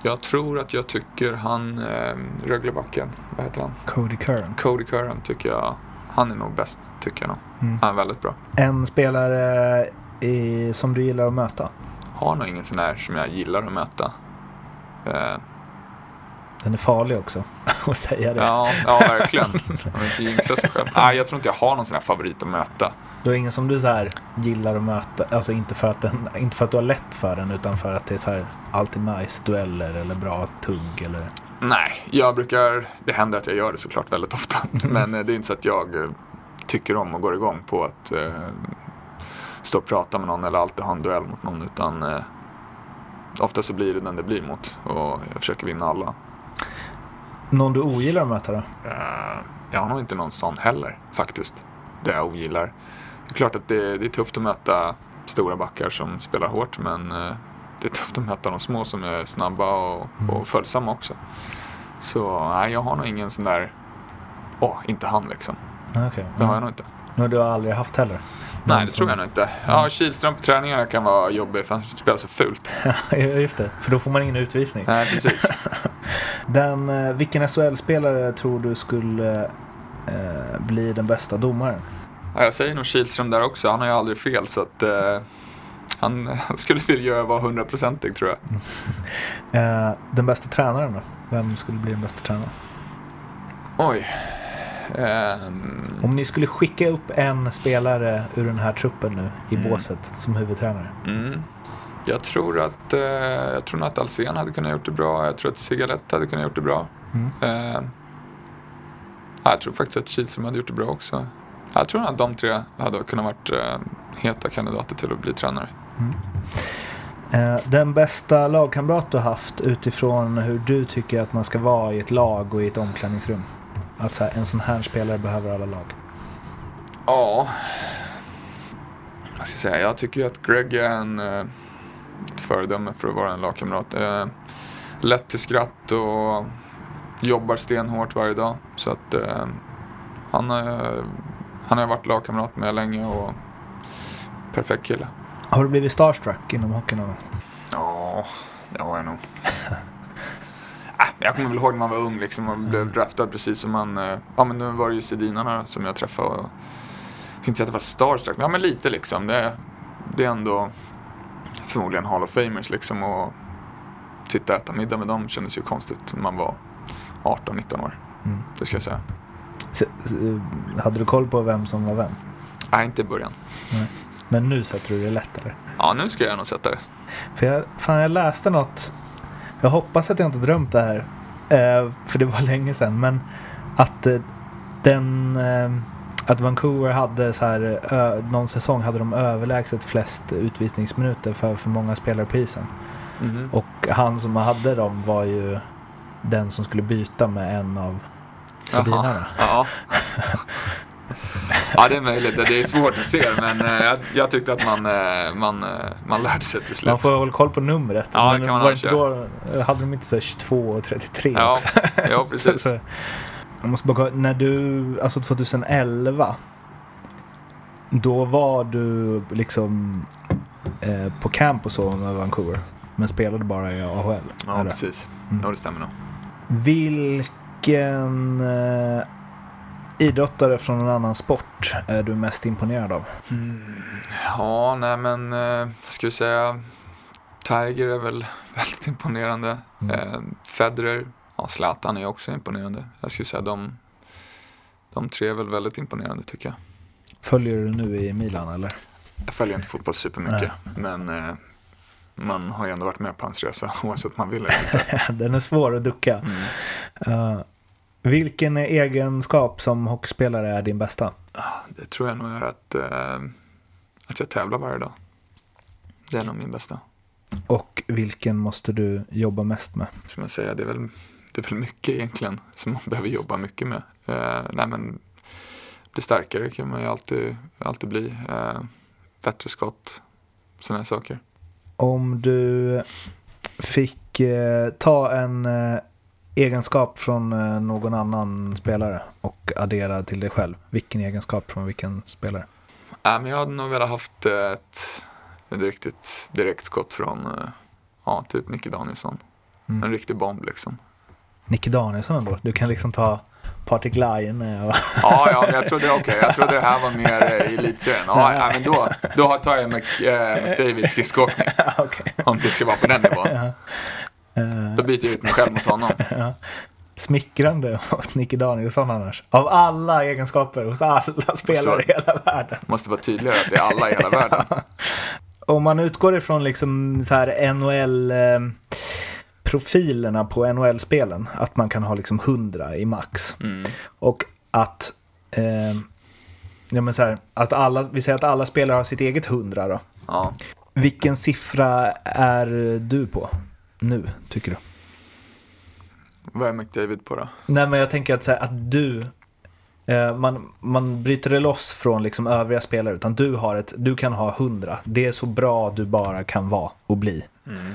Jag tror att jag tycker han, eh, Röglebacken, vad heter han? Cody Curran. Cody Curran tycker jag, han är nog bäst tycker jag nog. Mm. Han är väldigt bra. En spelare i, som du gillar att möta? Har nog ingen sån här som jag gillar att möta. Eh, Den är farlig också att säga det. ja, ja, verkligen. Om inte jinxa sig själv. Nej, jag tror inte jag har någon sån här favorit att möta. Du har ingen som du så här gillar att möta, alltså inte för, att den, inte för att du har lätt för den utan för att det är så här alltid nice dueller eller bra tugg eller... Nej, jag brukar, det händer att jag gör det såklart väldigt ofta. Men eh, det är inte så att jag eh, tycker om och går igång på att eh, stå och prata med någon eller alltid ha en duell mot någon. Utan eh, ofta så blir det den det blir mot och jag försöker vinna alla. Någon du ogillar att möta då? Eh, jag har nog inte någon sån heller faktiskt. Det jag ogillar. Det är klart att det, det är tufft att möta stora backar som spelar hårt men eh, det är tufft att möta de små som är snabba och, och följsamma också. Så nej, jag har nog ingen sån där, åh, inte han liksom. Okej. Det har jag nog inte. Någon du har aldrig haft heller? Nej, det tror jag nog inte. Ja, Kihlström på träningarna kan vara jobbig för han spelar så fult. Ja, just det. För då får man ingen utvisning. Nej, precis. Den, eh, vilken SHL-spelare tror du skulle eh, bli den bästa domaren? Ja, jag säger nog Kihlström där också. Han har ju aldrig fel så att eh, han, han skulle vilja vara hundraprocentig tror jag. Eh, den bästa tränaren då? Vem skulle bli den bästa tränaren? Oj. Ehm, Om ni skulle skicka upp en spelare ur den här truppen nu i Mm. båset som huvudtränare. mm. Jag tror att, eh, jag tror att Alsen hade kunnat gjort det bra. Jag tror att Sigalett hade kunnat gjort det bra. Mm. Ja, jag tror faktiskt att Kihlström hade gjort det bra också. Jag tror att de tre hade kunnat varit eh, heta kandidater till att bli tränare. Eh, Den bästa lagkamrat du har haft utifrån hur du tycker att man ska vara i ett lag och i ett omklädningsrum? Att så här, en sån här spelare behöver alla lag. Ja, jag ska säga, jag tycker att Greg är en, eh, ett föredöme för att vara en lagkamrat. Lätt till skratt och jobbar stenhårt varje dag. Så att han, har- han har varit lagkamrat med länge och perfekt kille. Har du blivit starstruck inom hockeyn någon? Ja, det har jag nog. Äh, Jag kommer väl ihåg när man var ung liksom och blev draftad precis som man... eh, Ja men nu var det ju Sedinarna som jag träffade och... Jag ska inte säga att det var starstruck, men ja men lite liksom. Det, det är ändå förmodligen Hall of Famers liksom och sitta och äta middag med dem kändes ju konstigt när man var 18-19 år. Mm. Det ska jag säga. Hade du koll på vem som var vem? Nej, inte i början. Men nu sätter du det lättare. Ja, nu ska jag nog sätta det. För jag, fan, jag läste något. Jag hoppas att jag inte drömt det här. Eh, för det var länge sedan. Men att eh, den... Eh, att Vancouver hade så här, ö, någon säsong hade de överlägset flest utvisningsminuter för för många spelare på isen. Mhm. Och han som hade dem var ju den som skulle byta med en av Sedinarna. Ja. ja, det är möjligt. Det är svårt att se, men eh, jag, jag tyckte att man, eh, man, eh, man lärde sig till slut. Man får hålla koll på numret. Ja, men kan man inte då, hade de inte så här 22 och 33 Ja, också? ja, precis. Så- Jag måste bara när du, alltså 2011, då var du liksom eh, på camp och så med Vancouver, men spelade bara i AHL? Ja, precis. Mm. Ja, det stämmer nog. Vilken eh, idrottare från en annan sport är du mest imponerad av? Ja, nej men, eh, ska vi säga, Tiger är väl väldigt imponerande. Mm. Eh, Federer, ja, Zlatan är också imponerande. Jag skulle säga de, de tre är väl väldigt imponerande tycker jag. Följer du nu i Milan eller? Jag följer inte fotboll supermycket, men eh, man har ju ändå varit med på hans resa oavsett man vill eller inte. Den är svår att ducka. Mm. Eh, vilken egenskap som hockeyspelare är din bästa? Det tror jag nog är att, eh, att jag tävlar varje dag. Det är nog min bästa. Och vilken måste du jobba mest med? Som jag säger, det är väl, det är väl mycket egentligen som man behöver jobba mycket med. Eh, nej men, bli starkare kan man ju alltid, alltid bli. Eh, bättre skott, sådana här saker. Om du fick eh, ta en eh, egenskap från eh, någon annan spelare och addera till dig själv. Vilken egenskap från vilken spelare? Nej, men jag hade nog velat haft ett, ett riktigt direkt skott från, eh, ja, typ Nicke Danielsson. Mm. En riktig bomb liksom. Nicke Danielsson ändå. Du kan liksom ta Patrik Laine och... Ja, ja, men jag trodde, okej, jag trodde det här var mer eh, i elitserien. Ja, ja, men då, då tar jag Mc, eh, McDavids skridskoåkning. Okej. Om det ska vara på den nivån. Eh, Då byter jag ut mig själv mot honom. smickrande åt Nicke Danielsson annars. Av alla egenskaper hos alla spelare i hela världen. Måste vara tydligare att det är alla i hela världen. Om man utgår ifrån liksom så här NHL eh, profilerna på NHL-spelen, att man kan ha liksom 100 i max. Mm. Och att, eh, ja men så här, att alla, vi säger att alla spelare har sitt eget 100 då. Ja. Vilken siffra är du på nu, tycker du? Vad är McDavid på då? Nej men jag tänker att, så här, att du, eh, man, man bryter det loss från liksom övriga spelare, utan du, har ett, du kan ha 100. Det är så bra du bara kan vara och bli. Mm.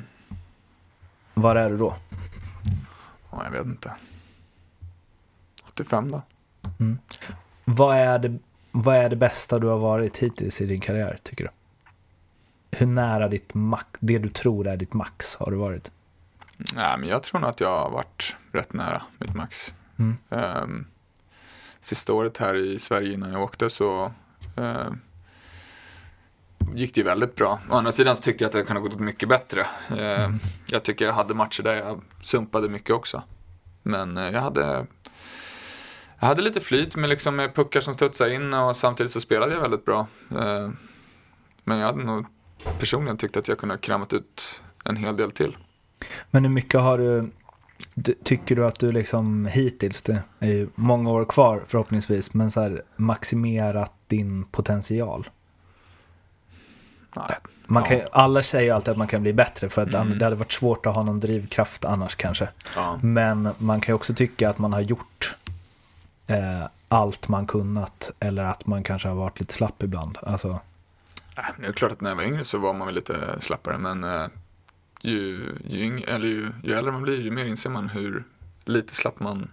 Var är du då? Ja, jag vet inte. 85 då? Vad är, det, vad är det bästa du har varit hittills i din karriär, tycker du? Hur nära ditt max, det du tror är ditt max har du varit? Nej, men jag tror nog att jag har varit rätt nära mitt max. Mm. Ehm, sista året här i Sverige innan jag åkte så ehm, gick det ju väldigt bra. Å andra sidan så tyckte jag att det kunde ha gått mycket bättre. Ehm, Jag tycker jag hade matcher där jag sumpade mycket också. Men eh, jag hade jag hade lite flyt med, liksom, med puckar som studsade in och samtidigt så spelade jag väldigt bra. Ehm, Men jag hade nog personligen tyckt att jag kunde ha kramat ut en hel del till. Men hur mycket har du, Du, tycker du att du liksom hittills, det är ju många år kvar förhoppningsvis, men så här maximerat din potential? Nej. Man kan, Ja. Alla säger ju alltid att man kan bli bättre för att Mm. det hade varit svårt att ha någon drivkraft annars kanske. Ja. Men man kan ju också tycka att man har gjort eh, allt man kunnat eller att man kanske har varit lite slapp ibland. Alltså, Äh, Det är klart att när jag var yngre så var man väl lite slappare men eh, ju, ju, yng, eller ju, ju äldre man blir ju mer inser man hur lite slapp man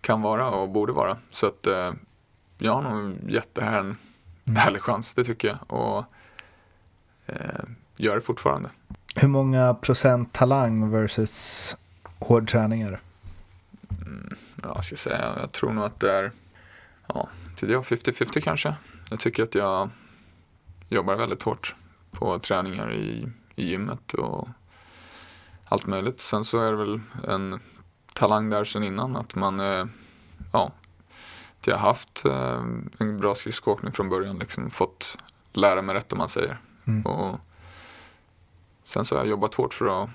kan vara och borde vara. Så att eh, jag har nog gett det här en härlig chans, det tycker jag. Och gör det fortfarande. hur många procent talang versus hård träning är det? Ja, jag ska säga, jag tror nog att det är ja, till jag 50-50 kanske. Jag tycker att jag jobbar väldigt hårt på träningar i, i gymmet och allt möjligt. Sen så är det väl en talang där sen innan att man, eh, ja, att jag har haft eh, en bra skridskoåkning från början, liksom fått lära mig rätt om man säger. Mm. Och sen så har jag jobbat hårt för att,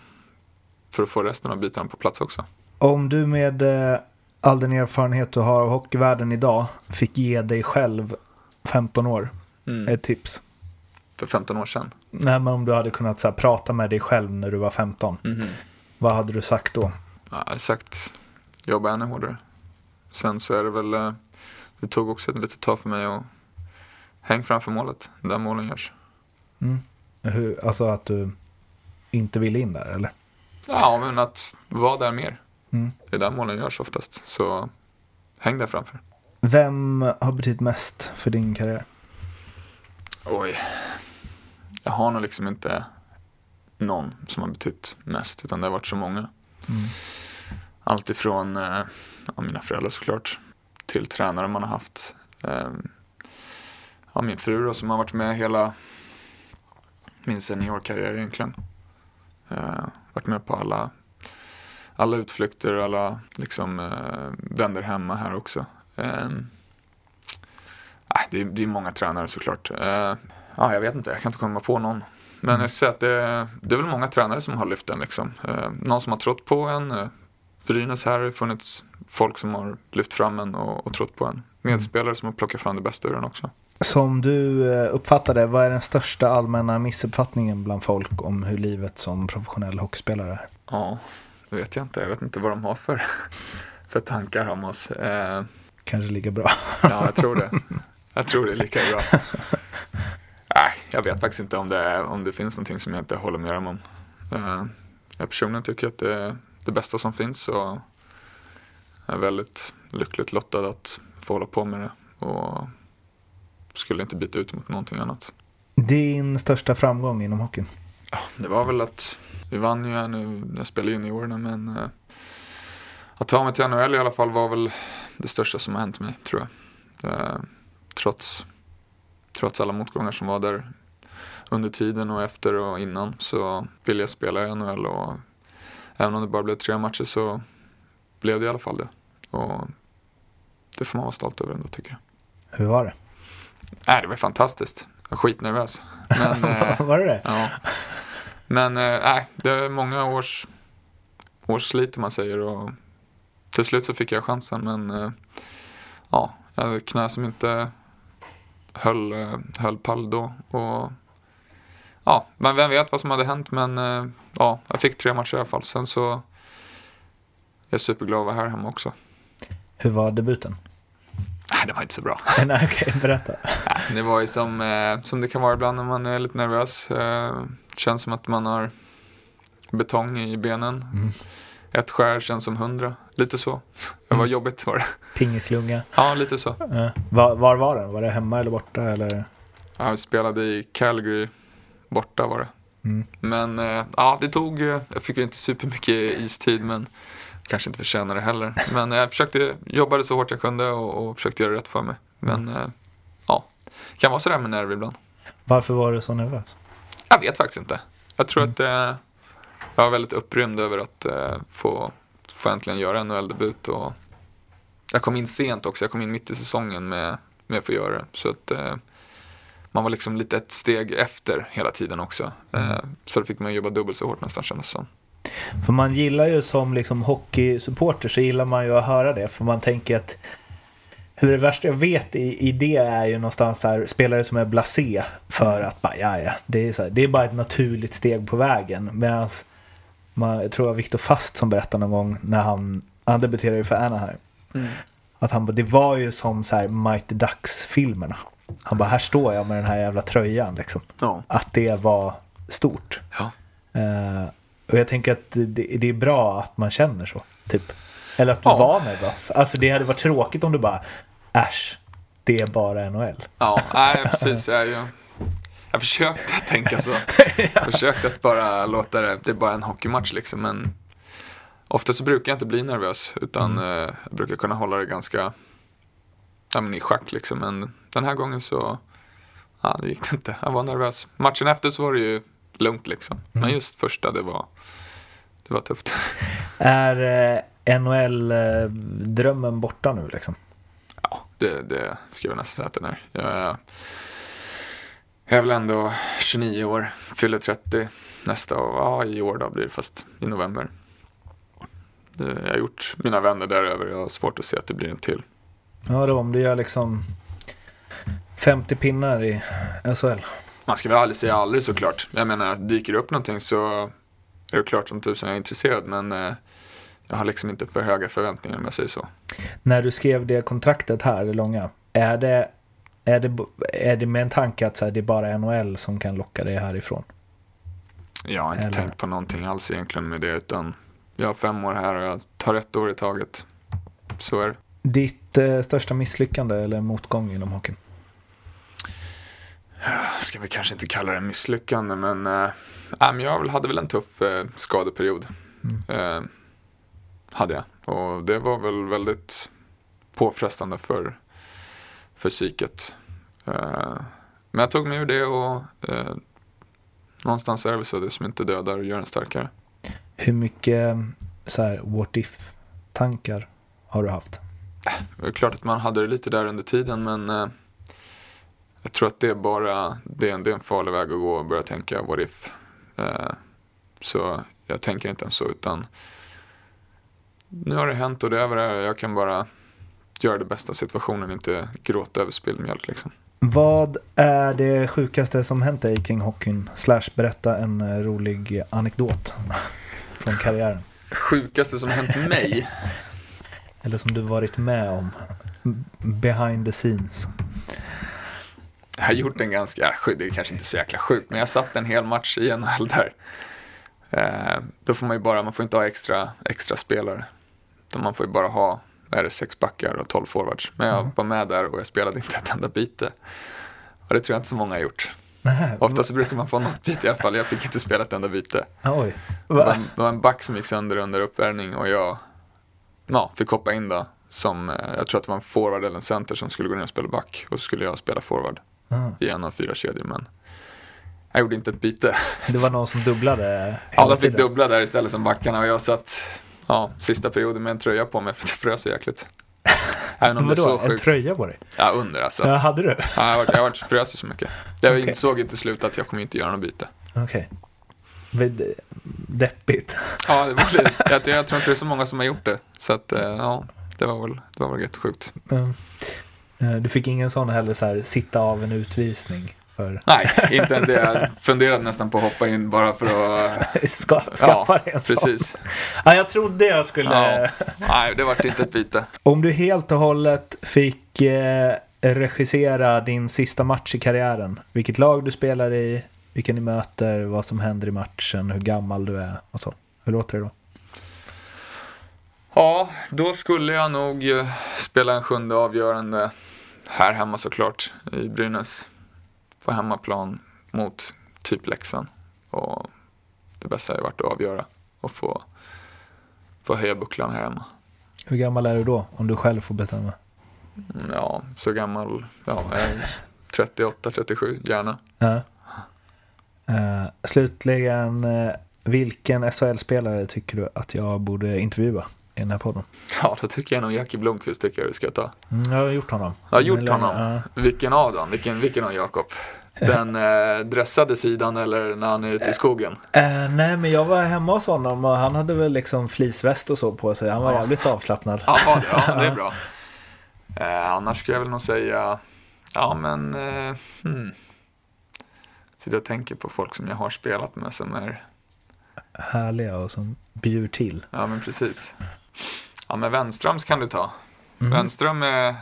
för att få resten av bitarna på plats också. Om du med eh, all den erfarenhet du har av hockeyvärlden idag fick ge dig själv 15 år ett tips. För 15 år sedan. Nej, men om du hade kunnat så här, prata med dig själv när du var 15. Vad hade du sagt då? Ja, jag har sagt jobba ännu hårdare. Sen så är det väl, eh, det tog också ett litet tag för mig att hänga framför målet, där målen görs. Hur, alltså att du inte ville in där, eller? Ja, men att vara där mer. Mm. Det är där målen görs oftast, så häng där framför. Vem har betytt mest för din karriär? Oj. Jag har nog liksom inte någon som har betytt mest, utan det har varit så många. Allt ifrån eh, ja, mina föräldrar såklart, till tränare man har haft. Eh, ja, min fru då, som har varit med hela min seniorkarriär egentligen. Eh, varit med på alla, alla utflykter, alla liksom, eh, vänner hemma här också. Eh, det, är, det är många tränare såklart. Eh, ja, jag vet inte, jag kan inte komma på någon. Men jag säger att det, det är väl många tränare som har lyft den. Liksom. Eh, någon som har trott på en. Eh, Brynäs här har det funnits folk som har lyft fram en och, och trott på en. Medspelare som har plockat fram det bästa ur den också. Som du eh, uppfattar det, vad är den största allmänna missuppfattningen bland folk om hur livet som professionell hockeyspelare är? Ja, det vet jag inte. Jag vet inte vad de har för, för tankar om oss. Eh, Kanske ligger bra. ja, jag tror det. Jag tror det är lika bra. Nej, jag vet faktiskt inte om det, är, om det finns någonting som jag inte håller med dem om. Eh, jag personligen tycker att det är det bästa som finns och är väldigt lyckligt lottad att få hålla på med det. Och skulle inte byta ut mot någonting annat. Din största framgång inom hockeyn? Ja, det var väl att vi vann ju här nu, jag spelade juniorerna men eh, att ta mig till NHL i alla fall var väl det största som har hänt mig tror jag. Eh, trots, trots alla motgångar som var där under tiden och efter och innan så ville jag spela i NHL och även om det bara blev tre matcher så blev det i alla fall det. Och det får man vara stolt över ändå tycker jag. Hur var det? Nej, det var fantastiskt. Jag var skitnervös. Men, eh, var det det? Ja. Men eh, nej, det är många års, års slit om man säger och till slut så fick jag chansen men eh, ja, jag hade ett knä som inte höll, höll pall då och ja, men vem vet vad som hade hänt men ja, jag fick tre matcher i alla fall. Sen så är jag superglad att vara här hemma också. Hur var debuten? Nej, det var inte så bra. Nej, okej, berätta. Det var ju som, eh, som det kan vara ibland när man är lite nervös. Eh, känns som att man har betong i benen. Ett skär känns som hundra. Lite så. Det var jobbigt var det. Pingislunga. Ja, lite så. Ja. Var, var var den? Var det hemma eller borta? Eller? Jag spelade i Calgary borta var det. Mm. Men eh, ja, det tog, jag fick ju inte supermycket istid men kanske inte förtjänar det heller. Men jag försökte, jobbade så hårt jag kunde och, och försökte göra rätt för mig. Men eh, ja, kan vara sådär med nerver ibland. Varför var du så nervös? Jag vet faktiskt inte. Jag tror att eh, jag var väldigt upprymd över att eh, få, få äntligen göra en NHL-debut. Och jag kom in sent också. Jag kom in mitt i säsongen med, med att få göra det. Så att eh, man var liksom lite ett steg efter hela tiden också. Eh, så då fick man jobba dubbelt så hårt nästan kändes det som. För man gillar ju som liksom hockeysupporter så gillar man ju att höra det. För man tänker att eller det värsta jag vet i, i det är ju någonstans här, spelare som är blasé för att bara, ja, ja, det är, så här, det är bara ett naturligt steg på vägen. Medan jag tror det var Viktor Fast som berättade någon gång när han, han debuterade ju för Anaheim. Mm. Att han bara, det var ju som så här Mighty Ducks-filmerna. Han bara, här står jag med den här jävla tröjan liksom. Ja. Att det var stort. Ja. Eh, och jag tänker att det, det är bra att man känner så, typ. Eller att du Ja. var nervös. Alltså det hade varit tråkigt om du bara, äsch, det är bara NHL. Ja, nej, precis. Jag, jag, jag försökte tänka så. Jag försökte att bara låta det, det är bara en hockeymatch liksom. Men ofta så brukar jag inte bli nervös. Utan eh, jag brukar kunna hålla det ganska ja, men i schack liksom. Men den här gången så, ja, det gick inte. Jag var nervös. Matchen efter så var det ju lugnt liksom. Men just första, det var, det var tufft. Är eh, NHL-drömmen borta nu liksom? Ja, det, det ska jag nästan säga att den är. Jag, jag är väl ändå 29 år, fyller 30 nästa år. Ja, i år då blir det fast i november. Jag har gjort mina vänner däröver. Jag har svårt att se att det blir en till. Ja, då om du gör liksom 50 pinnar i SHL. Man ska väl aldrig säga aldrig såklart. Jag menar, dyker det upp någonting så är det klart som tusan jag är intresserad. Men eh, jag har liksom inte för höga förväntningar om jag säger så. När du skrev det kontraktet här, det långa, är det, är det, är det med en tanke att så här, det är bara NHL som kan locka dig härifrån? Jag har inte Eller- tänkt på någonting alls egentligen med det. Utan jag har fem år här och jag tar ett år i taget. Så är det. Ditt eh, största misslyckande eller motgång inom hockeyn? Ska vi kanske inte kalla det misslyckande, men, äh, jag väl- hade väl en tuff äh, skadeperiod. Eh, hade jag. Och det var väl väldigt påfrestande för, för psyket. Eh, men jag tog mig ur det och eh, någonstans är det så det som inte dödar och gör en starkare. Hur mycket så här, what if-tankar har du haft? Det är klart att man hade det lite där under tiden, men jag tror att det är bara, det är, en, det är en farlig väg att gå och börja tänka what if. Eh, så jag tänker inte ens så, utan nu har det hänt och det är vad det är. Jag kan bara göra det bästa av situationen, inte gråta över spilld mjölk liksom. Vad är det sjukaste som hänt dig kring hockeyn? Slash berätta en rolig anekdot från karriären. Sjukaste som hänt mig? Eller som du varit med om. Behind the scenes. Jag har gjort en ganska, det är kanske inte så jäkla sjukt, men jag satt en hel match i NHL där. Eh, då får man ju bara, man får inte ha extra, extra spelare. Utan man får ju bara ha, är det, sex backar och tolv forwards. Men jag var med där och jag spelade inte ett enda byte. Och det tror jag inte så många har gjort. Ofta så brukar man få något byte i alla fall, jag fick inte spela ett enda byte. Oj. Var, det var en back som gick sönder under uppvärmning och jag ja, fick hoppa in då. Som, eh, jag tror att det var en forward eller en center som skulle gå ner och spela back. Och så skulle jag spela forward Ah. i en av fyra kedjor. Men jag gjorde inte ett byte. Det var någon som dubblade Alla fick tiden. dubbla där istället som backarna och jag satt ja, sista perioden med en tröja på mig för det frös så jäkligt. Även om det är så Vadå, en sjukt. tröja på dig? Ja, under alltså. Ja, hade du? Ja, jag, var, jag var, frös ju så mycket. Jag Okej. insåg till slut att jag kommer inte göra något byte. Okej. Okay. Deppigt. Ja, det var lite, jag, jag tror inte det är så många som har gjort det. Så att, eh, ja, det var väl, det var väl jättesjukt. Mm. Eh, Du fick ingen sån heller så här, sitta av en utvisning för Nej, inte ens det. Jag funderade nästan på att hoppa in bara för att... ska, skaffa dig en sån. precis. Ja, jag trodde jag skulle... Ja. Nej, det vart inte ett byte. Om du helt och hållet fick eh, regissera din sista match i karriären, vilket lag du spelar i, vilka ni möter, vad som händer i matchen, hur gammal du är och så. Hur låter det då? Ja, då skulle jag nog eh, spela en sjunde avgörande här hemma såklart i Brynäs. På hemmaplan mot typ Leksand. Och det bästa hade varit att avgöra och få, få höja bucklan här hemma. Hur gammal är du då, om du själv får bestämma? Mm, Ja, så gammal, ja, jag är 38, 37, gärna. Ja. Eh, slutligen, eh, vilken SHL-spelare tycker du att jag borde intervjua i den här podden? Ja, då tycker jag nog Jackie Blomqvist tycker jag vi ska ta. Mm, jag har gjort honom. Jag har gjort Eller- honom. Vilken av dem? Vilken, vilken av Jakob? den eh, dressade sidan eller när han är ute i skogen? Eh, nej, men jag var hemma hos honom och han hade väl liksom fleeceväst och så på sig. Han var Ja. jävligt avslappnad. Ja, ja, ja det är bra. Eh, annars skulle jag väl nog säga, ja men, eh, hmm. Sitter och tänker på folk som jag har spelat med som är, Härliga och som bjuder till. ja men precis. Ja men Wenströms kan du ta. Mm. Wenström är,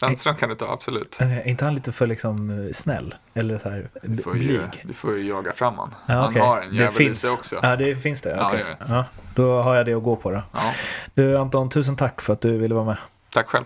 Wenström kan du ta, absolut. Eh, Är inte han lite för liksom eh, snäll? Eller så här Du får ju, du får ju jaga fram han. Ja, Han okej. har en Det jävel i sig också. Ja, det finns det. Ja, okej. det det. ja, då har jag det att gå på då. Ja, Du Anton, tusen tack för att du ville vara med. tack själv.